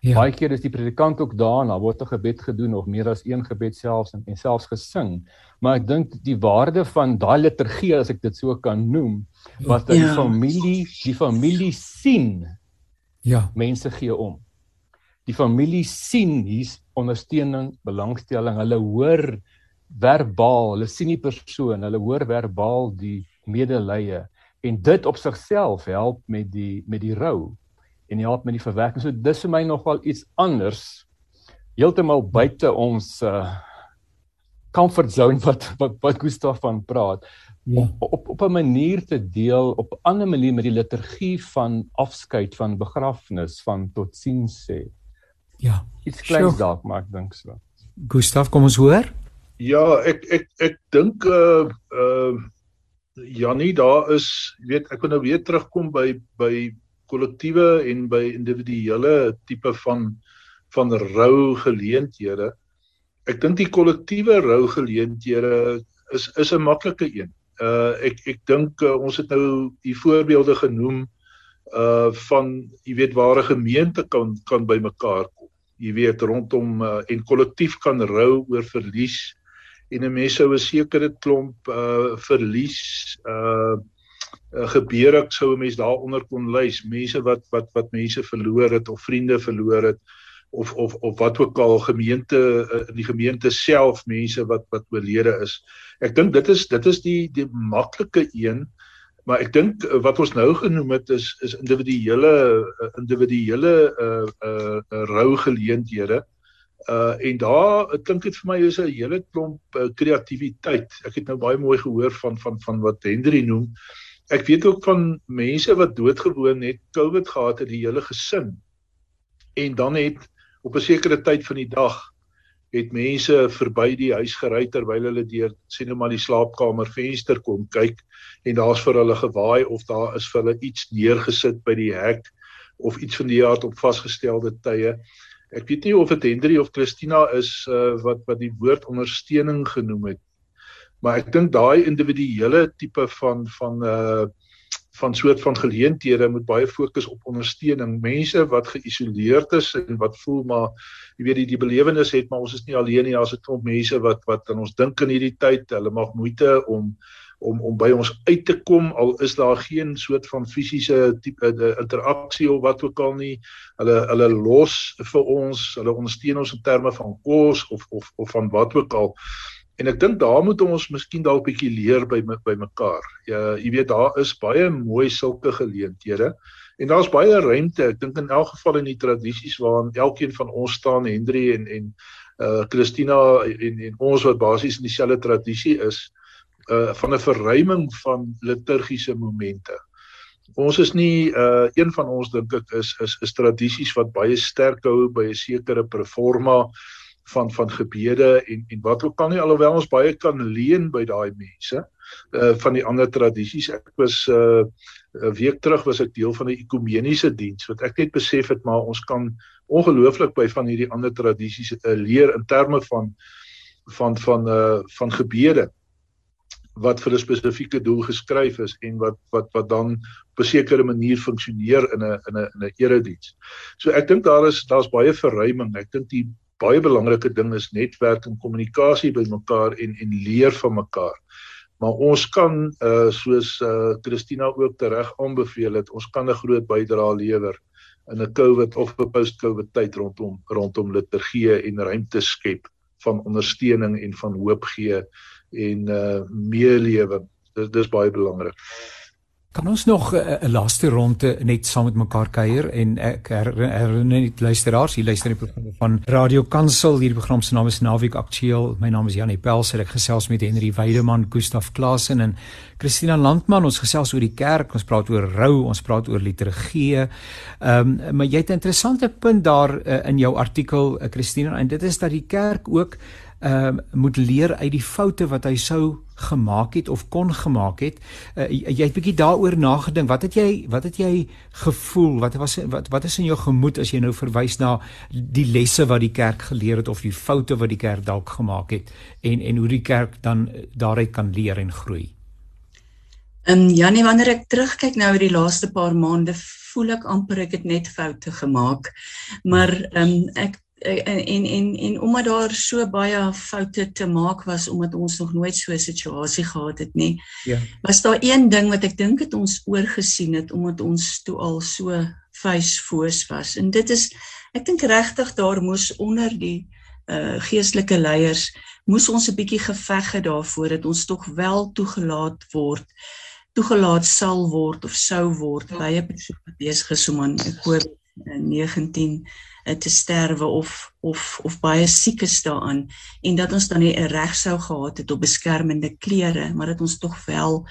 Ja. Baie keer is die predikant ook daar en daar word 'n gebed gedoen of meer as een gebed selfs en, en selfs gesing maar ek dink die waarde van daai liturgie as ek dit so kan noem was dat ja. die familie die familie sien ja mense gee om die familie sien hier's ondersteuning belangstelling hulle hoor verbaal hulle sien die persoon hulle hoor verbaal die medelee en dit op sigself help met die met die rou en help met die verwerking so dis vir my nogal iets anders heeltemal buite ons uh, comfort zone wat wat, wat Gustaf van praat. Ja. Op, op op 'n manier te deel op 'n ander manier met die liturgie van afskeid van begrafnis van totsiens sê. Ja. Iets kleins dalk maar ek dink so. Gustaf, kom ons hoor. Ja, ek ek ek dink uh uh Janie, daar is, weet, ek wil nou weer terugkom by by kollektiewe en by individuele tipe van van rou geleenthede ek dink die kollektiewe rou geleenthede is is 'n maklike een. Uh ek ek dink uh, ons het nou die voorbeelde genoem uh van jy weet waar 'n gemeente kan kan bymekaar kom. Jy weet rondom uh, en kollektief kan rou oor verlies en 'n mens sou 'n sekere klomp uh verlies uh gebeur ek sou 'n mens daaronder kon lys mense wat wat wat mense verloor het of vriende verloor het of of of wat ook al gemeente eh, in die gemeente self mense wat wat oorlede is. Ek dink dit is dit is die die maklike een maar ek dink eh, wat ons nou genoem het is is individuele individuele uh uh, uh rou geleenthede. Uh en daar klink dit vir my is 'n hele klomp uh, kreatiwiteit. Ek het nou baie mooi gehoor van van van wat Hendry noem. Ek weet ook van mense wat doodgewoon het COVID gehad het die hele gesin. En dan het op 'n sekere tyd van die dag het mense verby die huis gery terwyl hulle deur sien nou maar die slaapkamer venster kom kyk en daar's vir hulle gewaai of daar is vir hulle iets neergesit by die hek of iets van die aard op vasgestelde tye. Ek weet nie of dit Hendrie of Christina is uh, wat wat die woord ondersteuning genoem het. Maar ek dink daai individuele tipe van van uh van soort van geleenthede moet baie fokus op ondersteuning. Mense wat geïsoleerd is en wat voel maar jy weet die die belewenis het maar ons is nie alleen nie. Daar's 'n klomp mense wat wat aan ons dink in hierdie tyd. Hulle maak moeite om om om by ons uit te kom al is daar geen soort van fisiese tipe interaksie of wat ook al nie. Hulle hulle los vir ons, hulle ondersteun ons in terme van kos of of of van wat ook al. En ek dink daar moet ons miskien dalk bietjie leer by by mekaar. Ja, jy weet daar is baie mooi sulke geleenthede en daar's baie ruimte. Ek dink in elk geval in die tradisies waarin elkeen van ons staan, Hendrie en en uh Christina en en ons wat basies in dieselfde tradisie is, uh van 'n verruiming van liturgiese momente. Ons is nie uh een van ons dink ek is is is tradisies wat baie sterk hou by 'n sekere performa van van gebede en en wat ook al nie alhoewel ons baie kan leen by daai mense uh van die ander tradisies. Ek was uh 'n week terug was ek deel van 'n ekumeniese diens wat ek net besef het maar ons kan ongelooflik by van hierdie ander tradisies uh, leer in terme van van van uh van gebede wat vir 'n spesifieke doel geskryf is en wat wat wat dan op 'n sekere manier funksioneer in 'n in 'n in 'n erediens. So ek dink daar is daar's baie verruiming. Ek dink die baie belangrike ding is netwerk en kommunikasie by mekaar en en leer van mekaar. Maar ons kan uh soos uh Christina ook tereg aanbeveel het, ons kan 'n groot bydrae lewer in 'n COVID of 'n post-COVID tyd rondom rondom liturgie en ruimte skep van ondersteuning en van hoop gee en uh meelewe. Dis dis baie belangrik. Kan ons nog 'n uh, laaste ronde net saam met mekaar kuier en ek herinner net luisteraars, hier luister die program van Radio Kansel. Hierdie program se naam is Naweek Aktueel. My naam is Janie Pels en ek gesels met Henry Weideman, Gustaf Klasen en Christina Landman. Ons gesels oor die kerk, ons praat oor rou, ons praat oor liturgie. Ehm um, maar jy het 'n interessante punt daar uh, in jou artikel, uh, Christina, en dit is dat die kerk ook ehm uh, moet leer uit die foute wat hy sou gemaak het of kon gemaak het. Uh, jy het bietjie daaroor nagedink. Wat het jy wat het jy gevoel? Wat was wat wat is in jou gemoed as jy nou verwys na die lesse wat die kerk geleer het of die foute wat die kerk dalk gemaak het en en hoe die kerk dan daaruit kan leer en groei? En um, Janie, wanneer ek terugkyk nou oor die laaste paar maande, voel ek amper ek het net foute gemaak. Maar ehm um, ek Eh, en en en, en omdat daar so baie foute te maak was omdat ons nog nooit so 'n situasie gehad het nie. Ja. Was daar een ding wat ek dink het ons oorgesien het omdat ons toe al so vuisfoos was. En dit is ek dink regtig daar moes onder die uh geestelike leiers moes ons 'n bietjie geveg het daarvoor dat ons tog wel toegelaat word toegelaat sal word of sou word by 'n persoon wat besig is om aan COVID-19 Eh, te sterwe of of of baie siek is daaraan en dat ons dan nie 'n reg sou gehad het op beskermende klere maar dat ons tog wel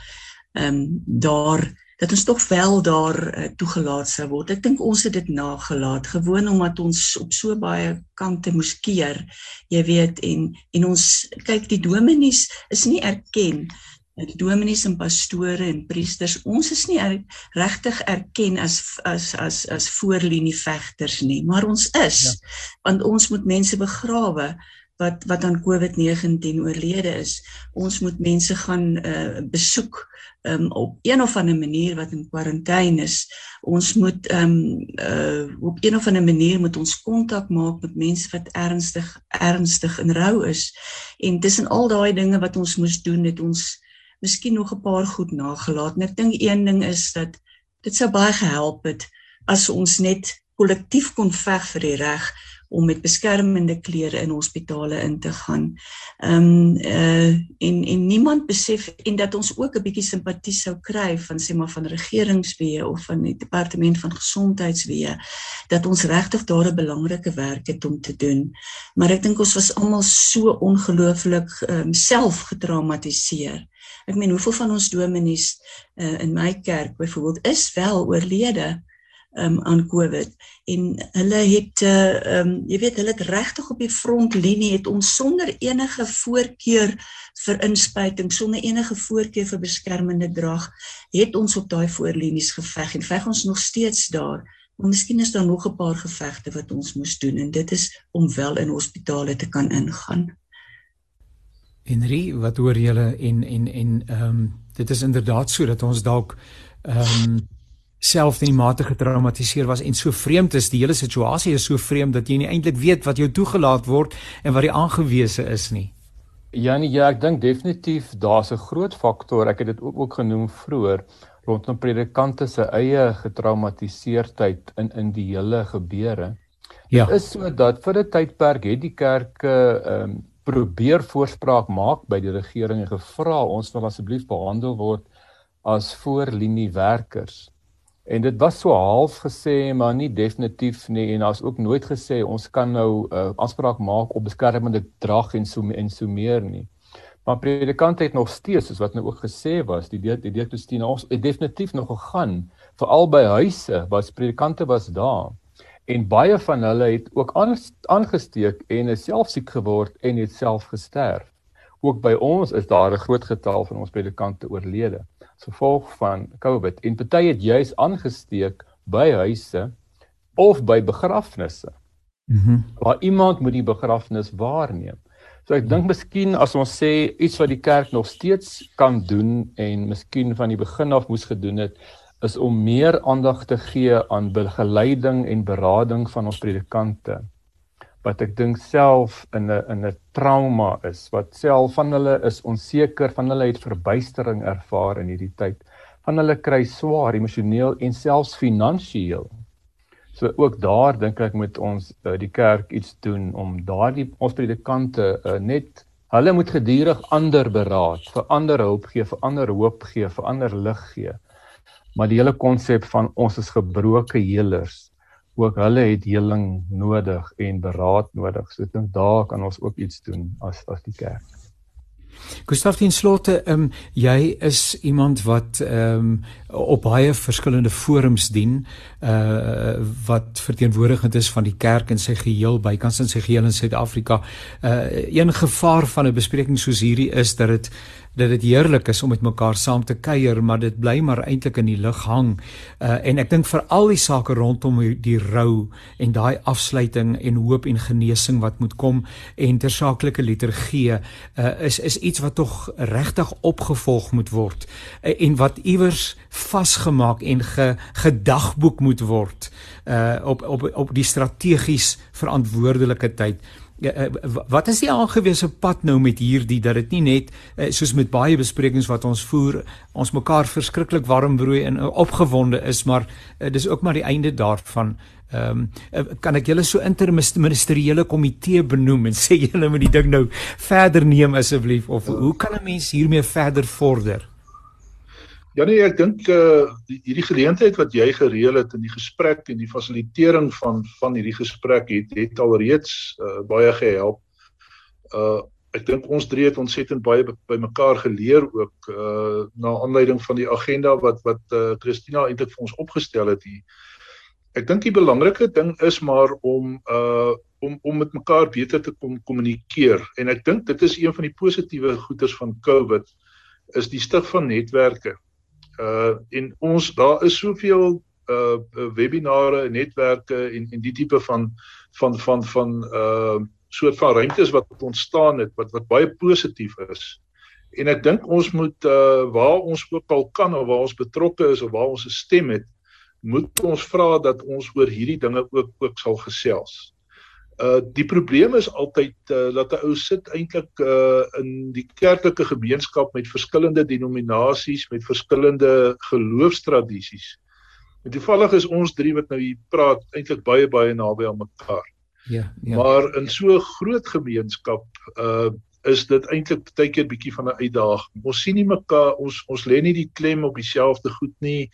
ehm um, daar dat ons tog wel daar uh, toegelaat sou word. Ek dink ons het dit nagelaat gewoon omdat ons op so baie kante moes keer. Jy weet en en ons kyk die dominees is nie erken die dominees en pastore en priesters. Ons is nie er, regtig erken as as as as voorlinie vegters nie maar ons is. Ja. want ons moet mense begrawe wat wat aan COVID-19 oorlede is. Ons moet mense gaan uh, besoek um, op een of ander manier wat in kwarantyne is. Ons moet um, uh, op een of ander manier moet ons kontak maak met mense wat ernstig ernstig in rou is. En tussen al daai dinge wat ons moes doen het ons miskien nog 'n paar goed nagelaat. En ek dink een ding is dat dit sou baie gehelp het as ons net kollektief kon veg vir die reg om met beskermende klere in hospitale in te gaan. Ehm um, uh en en niemand besef en dat ons ook 'n bietjie simpatie sou kry van sê maar van regeringsweë of van die departement van gesondheidsweë dat ons regtig daar 'n belangrike werk het om te doen. Maar ek dink ons was almal so ongelooflik ehm um, self getraumatiseer. Ek meen hoeveel van ons dominees uh, in my kerk byvoorbeeld is wel oorlede um, aan COVID. En hulle het uh, um, jy weet hulle het regtig op die frontlinie het ons sonder enige voorkeur vir inspuiting sonder enige voorkeur vir beskermende drag het ons op daai voorlinies geveg en veg ons nog steeds daar. Maar miskien is daar nog 'n paar gevegte wat ons moes doen en dit is om wel in hospitale te kan ingaan Henry wat hoor julle en en en ehm um, dit is inderdaad so dat ons dalk ehm um, self in die mate getraumatiseer was en so vreemd is die hele situasie is so vreemd dat jy nie eintlik weet wat jou toegelaat word en wat die aangewese is nie. Janie, ja, ek dink definitief daar's 'n groot faktor. Ek het dit ook ook genoem vroeër rondom predikante se eie getraumatiseerdheid in in die hele gebeure. Ja. Dit is so dat vir 'n tydperk het die kerke ehm um, probeer voorspraak maak by die regering en gevra ons wil asseblief behandel word as voorlinie werkers. En dit was so half gesê maar nie definitief nie en daar's ook nooit gesê ons kan nou 'n uh, afspraak maak op beskermende drag en so en so meer nie. Maar predikante het nog steeds soos wat nou ook gesê was, die die die Christine ons het definitief nog gegaan veral by huise was predikante was daar. En baie van hulle het ook aangesteek en is self siek geword en het self gesterf. Ook by ons is daar 'n groot getal van ons predikante oorlede as gevolg van COVID en party het juis aangesteek by huise of by begrafnisse. Mhm. Mm waar iemand moet die begrafnis waarneem. So ek dink miskien as ons sê iets wat die kerk nog steeds kan doen en miskien van die begin af moes gedoen het is om meer aandag te gee aan begeleiding en berading van ons predikante. Wat ek dink self in 'n in 'n trauma is wat self van hulle is onseker van hulle het verbuistering ervaar in hierdie tyd. Van hulle kry swaar emosioneel en selfs finansiëel so ook daar dink ek moet ons uh, die kerk iets doen om daardie ons predikante uh, net hulle moet gedurig ander beraad vir ander hulp gee vir ander hoop gee vir ander lig gee maar die hele konsep van ons is gebroke helers ook hulle het heling nodig en beraad nodig so ek dink daar kan ons ook iets doen as as die kerk Gustav ten slotte ehm um, jy is iemand wat ehm um, op baie verskillende forums dien uh wat verteenwoordigend is van die kerk in sy geheel bykans in sy geheel in Suid-Afrika. Uh een gevaar van 'n bespreking soos hierdie is dat dit dat dit heerlik is om met mekaar saam te kuier, maar dit bly maar eintlik in die lug hang. Uh en ek dink vir al die sake rondom die rou en daai afsluiting en hoop en genesing wat moet kom en tersaaklike liturgie uh is is iets wat tog regtig opgevolg moet word uh, en wat iewers vasgemaak en ge, gedagboek moet word uh op op op die strategies verantwoordelike tyd. Ja, uh, wat is die aangewese pad nou met hierdie dat dit nie net uh, soos met baie besprekings wat ons voer ons mekaar verskriklik warm broei en uh, opgewonde is maar dis ook maar die einde daarvan. Ehm um, kan ek julle so interministeriële komitee benoem en sê julle moet die ding nou verder neem asseblief? Of hoe kan 'n mens hiermee verder vorder Ja nee, ek dink uh hierdie geleentheid wat jy gereël het in die gesprek en die fasilitering van van hierdie gesprek het het alreeds uh baie gehelp. Uh ek dink ons drie het ontsettend baie by mekaar geleer ook uh na aanleiding van die agenda wat wat uh Christina eintlik vir ons opgestel het hier. Ek dink die belangrike ding is maar om uh om om met mekaar beter te kom kommunikeer en ek dink dit is een van die positiewe goeders van COVID is die stig van netwerke uh en ons daar is soveel uh webinare en netwerke en en die tipe van van van van uh soort van ruimtes wat ontstaan het wat wat baie positief is. En ek dink ons moet uh waar ons ook al kan of waar ons betrokke is of waar ons 'n stem het, moet ons vra dat ons oor hierdie dinge ook ook sal gesels. Uh die probleem is altyd uh, dat 'n ou sit eintlik uh in die kerklike gemeenskap met verskillende denominasies met verskillende geloofstradisies. En toevallig is ons drie wat nou hier praat eintlik baie baie naby aan mekaar. Ja, ja. Maar in so 'n groot gemeenskap uh is dit eintlik baie keer bietjie van 'n uitdaging. Ons sien nie mekaar ons ons lê nie die klem op dieselfde goed nie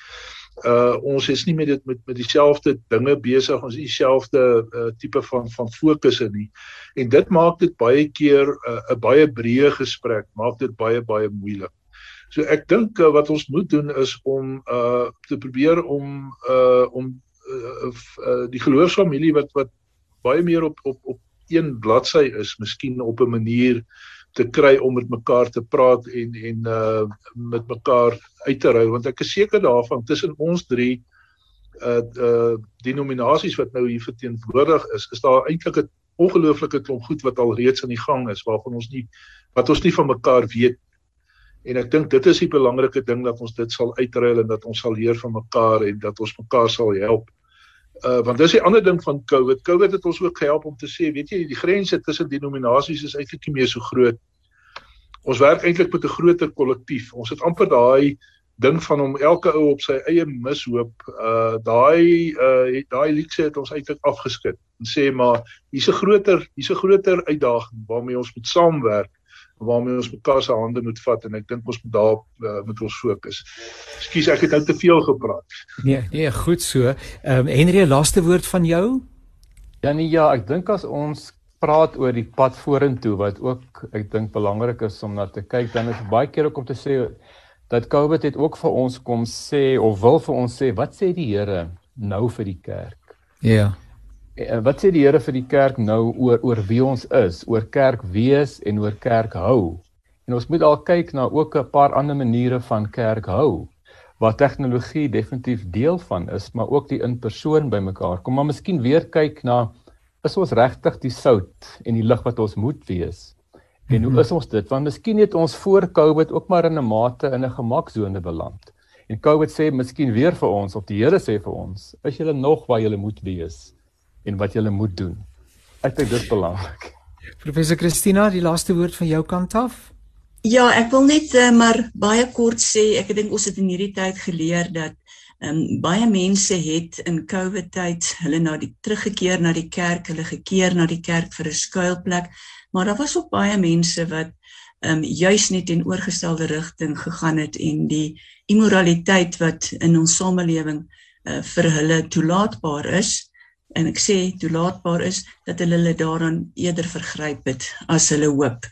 uh ons is nie met dit met met dieselfde dinge besig ons dieselfde uh tipe van van fokusse nie en dit maak dit baie keer 'n uh, baie breë gesprek maak dit baie baie moeilik. So ek dink uh, wat ons moet doen is om uh te probeer om uh om uh, uh die geloofsfamilie wat wat baie meer op op op een bladsy is, miskien op 'n manier te kry om met mekaar te praat en en uh met mekaar uit te ry want ek is seker daarvan tussen ons drie uh uh denominasies wat nou hier verteenwoordig is is daar eintlik 'n ongelooflike klomp goed wat al reeds aan die gang is waarvan ons nie wat ons nie van mekaar weet en ek dink dit is die belangrike ding dat ons dit sal uitruil en dat ons sal leer van mekaar en dat ons mekaar sal help Uh want dis die ander ding van COVID. COVID het ons ook gehelp om te sê, weet jy, die grense tussen denominasies is eintlik nie meer so groot. Ons werk eintlik met 'n groter kollektief. Ons het amper daai ding van om elke ou op sy eie mishoop, uh daai uh daai liekse het ons eintlik afgeskit en sê maar hier's 'n groter, hier's 'n groter uitdaging waarmee ons moet saamwerk waarmee ons mekaar se hande moet vat en ek dink ons moet daar uh, met ons fokus. Ekskuus, ek het nou te veel gepraat. Nee, nee, goed so. Ehm um, Henry, laaste woord van jou? Ja nee, ja, ek dink as ons praat oor die pad vorentoe wat ook ek dink belangrik is om na te kyk, dan is baie keer ook om te sê dat COVID het ook vir ons kom sê of wil vir ons sê, wat sê die Here nou vir die kerk? Ja. uh, wat sê die Here vir die kerk nou oor oor wie ons is, oor kerk wees en oor kerk hou? En ons moet al kyk na ook 'n paar ander maniere van kerk hou waar tegnologie definitief deel van is, maar ook die in-persoon bymekaar. Kom maar miskien weer kyk na is ons regtig die sout en die lig wat ons moet wees? En hoe mhm. is ons dit? Want miskien het ons voor Covid ook maar in 'n mate in 'n gemaksone beland. En Covid sê miskien weer vir ons of die Here sê vir ons, is julle nog waar julle moet wees en wat julle moet doen. Ek dink dit is belangrik. Professor Christina, die laaste woord van jou kant af. Ja, ek wil net uh, maar baie kort sê, ek dink ons het in hierdie tyd geleer dat ehm um, baie mense het in COVID tyd hulle na die teruggekeer na die kerk, hulle gekeer na die kerk vir 'n skuilplek, maar daar was ook baie mense wat ehm um, juis net in oorgestelde rigting gegaan het en die immoraliteit wat in ons samelewing uh, vir hulle toelaatbaar is en ek sê toelaatbaar is dat hulle hulle daaraan eerder vergryp het as hulle hoop.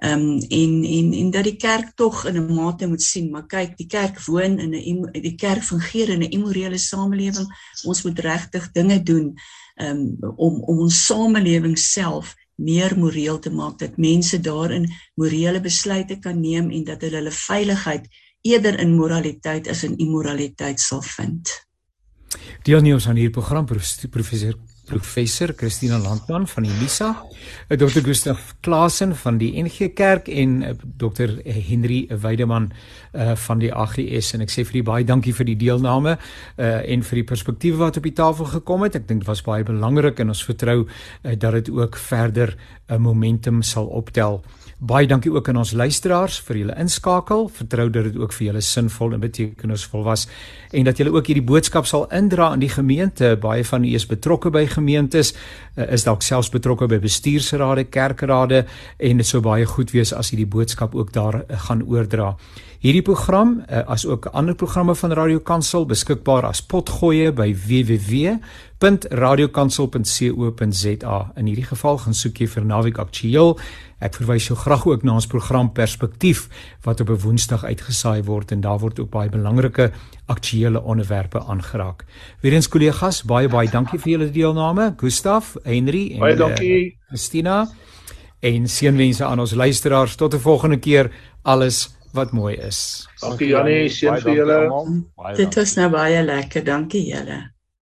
Ehm um, en en en dat die kerk tog in 'n mate moet sien, maar kyk, die kerk woon in 'n die kerk fungeer in 'n immorele samelewing. Ons moet regtig dinge doen ehm um, om om ons samelewing self meer moreel te maak dat mense daarin morele besluite kan neem en dat hulle hulle veiligheid eerder in moraliteit as in immoraliteit sal vind. Deelnemers aan hierdie program professor professor Christina Landman van die Lisa, eh, Dr. Gustaf Klasen van die NG Kerk en eh, Dr. Henry Weideman uh van die AGS en ek sê vir die baie dankie vir die deelname uh en vir die perspektiewe wat op die tafel gekom het. Ek dink dit was baie belangrik en ons vertrou uh, dat dit ook verder 'n uh, momentum sal optel. Baie dankie ook aan ons luisteraars vir julle inskakel. Vertrou dat dit ook vir julle sinvol en betekenisvol was en dat julle ook hierdie boodskap sal indra in die gemeente. Baie van u is betrokke by gemeentes, eh, is dalk selfs betrokke by bestuursrade, kerkrade en dit sou baie goed wees as hierdie boodskap ook daar eh, gaan oordra. Hierdie program, uh, as ook ander programme van Radio Kansel beskikbaar as potgoeie by www.radiokansel.co.za. In hierdie geval gaan soek jy vir Naweek Aktueel. Ek verwys jou graag ook na ons program Perspektief wat op 'n Woensdag uitgesaai word en daar word ook baie belangrike aktuelle onderwerpe aangeraak. Weerens kollegas, baie baie dankie vir julle deelname. Gustaf, Henry en baie dankie uh, Christina. En seënwense aan ons luisteraars tot 'n volgende keer. Alles wat mooi is. Dankie Janie, seën vir julle. Dit was nou baie lekker. Dankie julle.